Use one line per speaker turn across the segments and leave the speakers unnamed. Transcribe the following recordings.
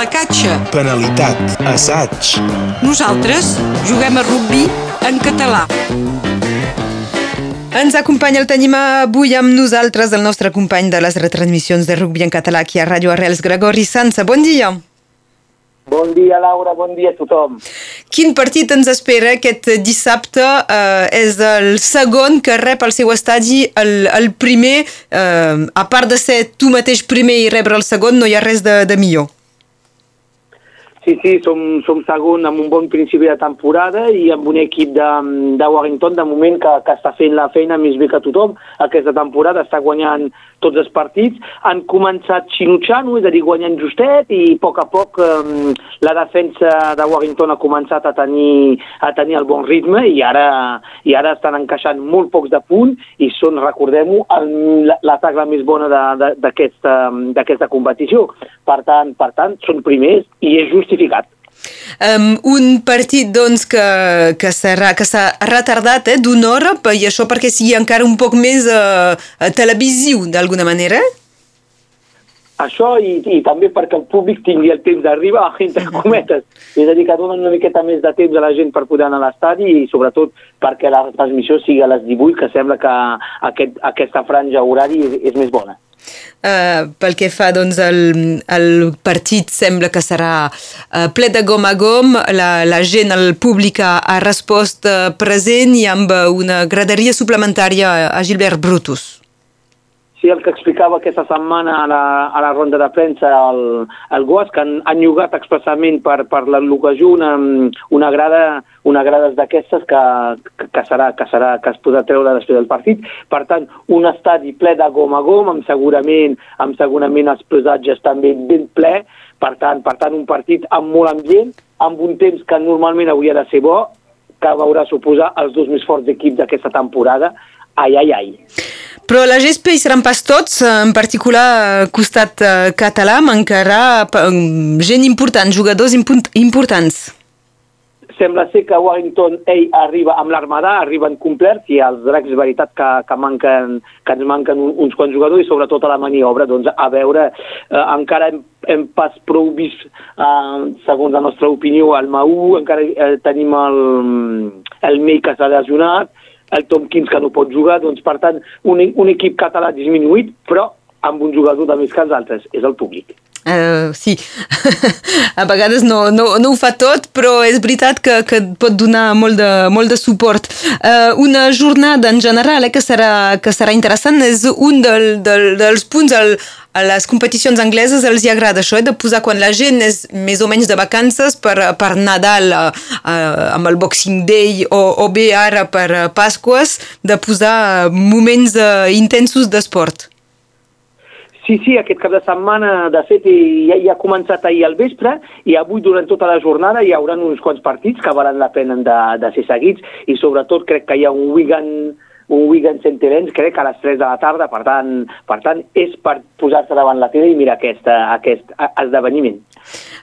la catxa.
Penalitat. Assaig.
Nosaltres juguem a rugby en català.
Ens acompanya, el tenim avui amb nosaltres, el nostre company de les retransmissions de rugby en català aquí a Ràdio Arrels, Gregori Sansa. Bon dia.
Bon dia, Laura, bon dia a tothom.
Quin partit ens espera aquest dissabte? Eh, és el segon que rep al seu estadi el, el primer. Eh, a part de ser tu mateix primer i rebre el segon, no hi ha res de, de millor.
Sí, sí, som, som segon amb un bon principi de temporada i amb un equip de, de Warrington de moment que, que està fent la feina més bé que tothom. Aquesta temporada està guanyant tots els partits. Han començat xinutxant, és a dir, guanyant justet i a poc a poc eh, la defensa de Warrington ha començat a tenir, a tenir el bon ritme i ara, i ara estan encaixant molt pocs de punt i són, recordem-ho, l'atac la més bona d'aquesta competició. Per tant, per tant, són primers i és justificat.
Um, un partit doncs, que, que s'ha que retardat eh, d'una hora i això perquè sigui encara un poc més uh, televisiu d'alguna manera?
Això i, i també perquè el públic tingui el temps d'arribar, entre cometes. És a dir, que donen una miqueta més de temps a la gent per poder anar a l'estadi i sobretot perquè la transmissió sigui a les 18, que sembla que aquest, aquesta franja horari és, és més bona.
Uh, pel que fa doncs, el, el partit sembla que serà uh, ple de gom a gom, la, la gent, el públic ha, ha respost uh, present i amb una graderia suplementària a Gilbert Brutus.
Sí, el que explicava aquesta setmana a la, a la ronda de premsa el, el Goas, que han, han llogat expressament per, per l'ocasió una, una grada, una grada d'aquestes que, que, serà, que, serà, que es podrà treure després del partit. Per tant, un estadi ple de gom a gom, amb segurament, amb segurament els presatges també ben ple, per tant, per tant, un partit amb molt ambient, amb un temps que normalment hauria de ser bo, que veurà suposar els dos més forts equips d'aquesta temporada. Ai, ai, ai.
Però la GSP hi seran pas tots, en particular costat uh, català, mancarà gent important, jugadors importants.
Sembla ser que Warrington ell arriba amb l'armada, arriben complerts i els dracs és veritat que, que, manquen, que ens manquen uns quants jugadors i sobretot a la maniobra, doncs a veure, eh, encara hem, hem pas prou vist, eh, segons la nostra opinió, el Maú, encara eh, tenim el, el Mei que s'ha lesionat, el Tompkins que no pot jugar, doncs per tant un, un equip català disminuït, però amb un jugador de més que els altres, és el públic.
Uh, sí, a vegades no, no, no ho fa tot, però és veritat que, que pot donar molt de, molt de suport. Uh, una jornada en general eh, que, serà, que serà interessant és un del, del, dels punts al, a les competicions angleses els hi agrada això, eh, de posar quan la gent és més o menys de vacances per, per Nadal uh, uh, amb el Boxing Day o, o bé ara per Pasques, de posar moments uh, intensos d'esport.
Sí, sí, aquest cap de setmana, de fet, ja, ja ha començat ahir al vespre i avui durant tota la jornada hi haurà uns quants partits que valen la pena de, de ser seguits i sobretot crec que hi ha un Wigan un Wigan Centenens, crec que a les 3 de la tarda, per tant, per tant és per posar-se davant la tele i mirar aquest, aquest esdeveniment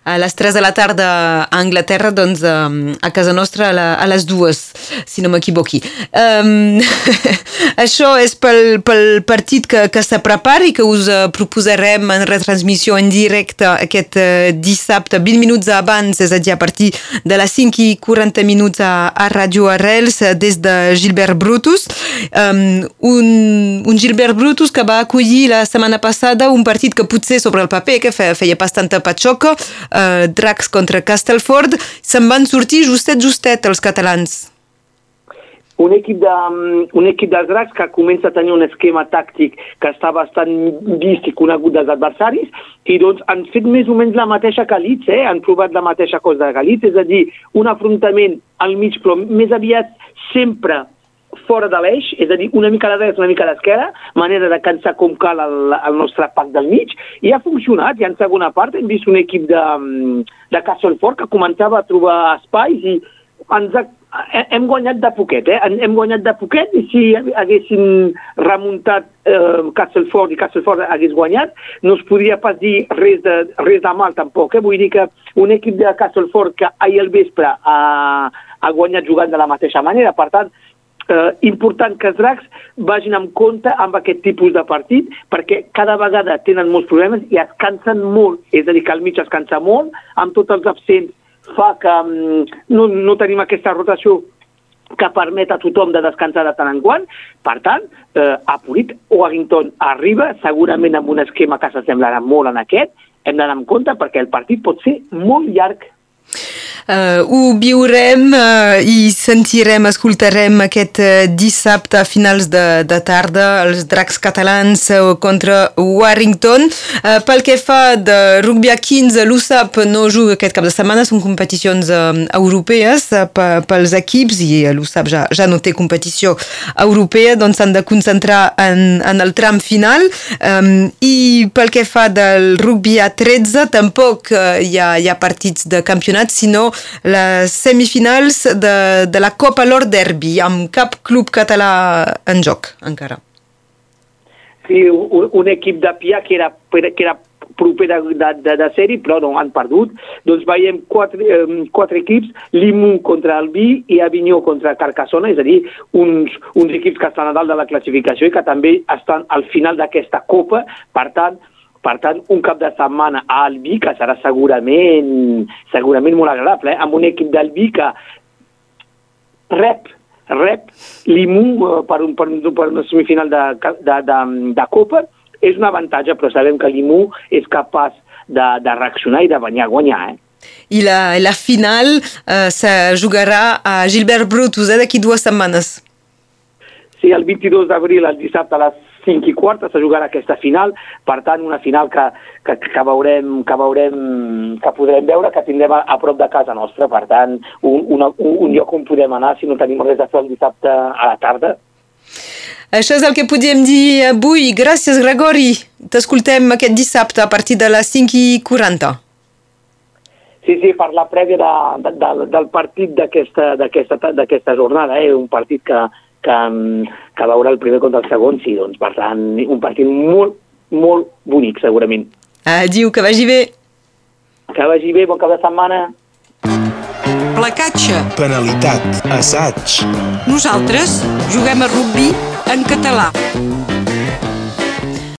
a les 3 de la tarda a Anglaterra, doncs a casa nostra a, la, a les dues, si no m'equivoqui. Um, això és pel, pel partit que, que se prepari, que us uh, proposarem en retransmissió en directe aquest uh, dissabte, 20 minuts abans, és a dir, a partir de les 5 i 40 minuts a, a Radio Arrels, des de Gilbert Brutus. Um, un, un Gilbert Brutus que va acollir la setmana passada un partit que potser sobre el paper, que feia, feia pas tanta patxoca, eh, Dracs contra Castleford, se'n van sortir justet, justet els catalans.
Un equip, de, un equip dels dracs que comença a tenir un esquema tàctic que està bastant vist i conegut dels adversaris i doncs han fet més o menys la mateixa que Leeds, eh? han provat la mateixa cosa que Leeds, és a dir, un afrontament al mig però més aviat sempre fora de l'eix, és a dir, una mica a la dreta, una mica a l'esquerra, manera de cansar com cal el, el nostre pack del mig, i ha funcionat, i en segona part hem vist un equip de, de Castlefort que començava a trobar espais i ens ha, hem guanyat de poquet, eh? hem guanyat de poquet i si haguessin remuntat eh, Castlefort i Castlefort hagués guanyat, no es podria pas dir res de, res de mal tampoc. Eh? Vull dir que un equip de Castlefort que ahir al vespre ha, ha guanyat jugant de la mateixa manera, per tant, eh, important que els dracs vagin amb compte amb aquest tipus de partit perquè cada vegada tenen molts problemes i es cansen molt, és a dir, que al mig es cansa molt, amb tots els absents fa que um, no, no tenim aquesta rotació que permet a tothom de descansar de tant en quant. Per tant, eh, Apurit Warrington arriba segurament amb un esquema que s'assemblarà molt en aquest. Hem d'anar amb compte perquè el partit pot ser molt llarg.
Uh, ho viurem uh, i sentirem, escoltarem aquest uh, dissabte a finals de, de tarda els dracs catalans uh, contra Warrington. Uh, pel que fa de rugby a 15, l'USAP no juga aquest cap de setmana, són competicions uh, europees uh, pels equips i l'USAP ja, ja no té competició europea, doncs s'han de concentrar en, en el tram final. Um, I pel que fa del rugby a 13, tampoc uh, hi, ha, hi ha partits de campionat, sinó les semifinals de, de la Copa Lord Derby, amb cap club català en joc, encara.
Sí, un, un equip de Pia que era, que era proper de, de, de, de sèrie, però no han perdut. Doncs veiem quatre, eh, quatre equips, Limu contra el Vi i Avinyó contra Carcassona, és a dir, uns, uns equips que estan a dalt de la classificació i que també estan al final d'aquesta Copa. Per tant, per tant, un cap de setmana a Albi, que serà segurament, segurament molt agradable, eh? amb un equip d'Albi que rep rep l'IMU eh, per, un, per, un, per una semifinal de, de, de, de Copa, és un avantatge, però sabem que l'IMU és capaç de, de reaccionar i de venir a guanyar. Eh?
I la, la final eh, se jugarà a Gilbert Brutus eh, d'aquí dues setmanes.
Sí, el 22 d'abril, el dissabte a les 5 i quarta, se jugarà aquesta final, per tant, una final que, que, que, veurem, que veurem, que podrem veure, que tindrem a, a prop de casa nostra, per tant, un, una, un, un lloc on podem anar si no tenim res a fer el dissabte a la tarda.
Això és el que podíem dir avui. Gràcies, Gregori. T'escoltem aquest dissabte a partir de les 5 i 40.
Sí, sí, per la prèvia de, de, de, del partit d'aquesta jornada, eh? un partit que, que, que veure el primer contra el segon, sí, doncs per tant, un partit molt, molt bonic, segurament.
Adiu, que vagi bé.
Que vagi bé, bon cap de setmana.
Placatge.
Penalitat. Assaig.
Nosaltres juguem a rugby en català.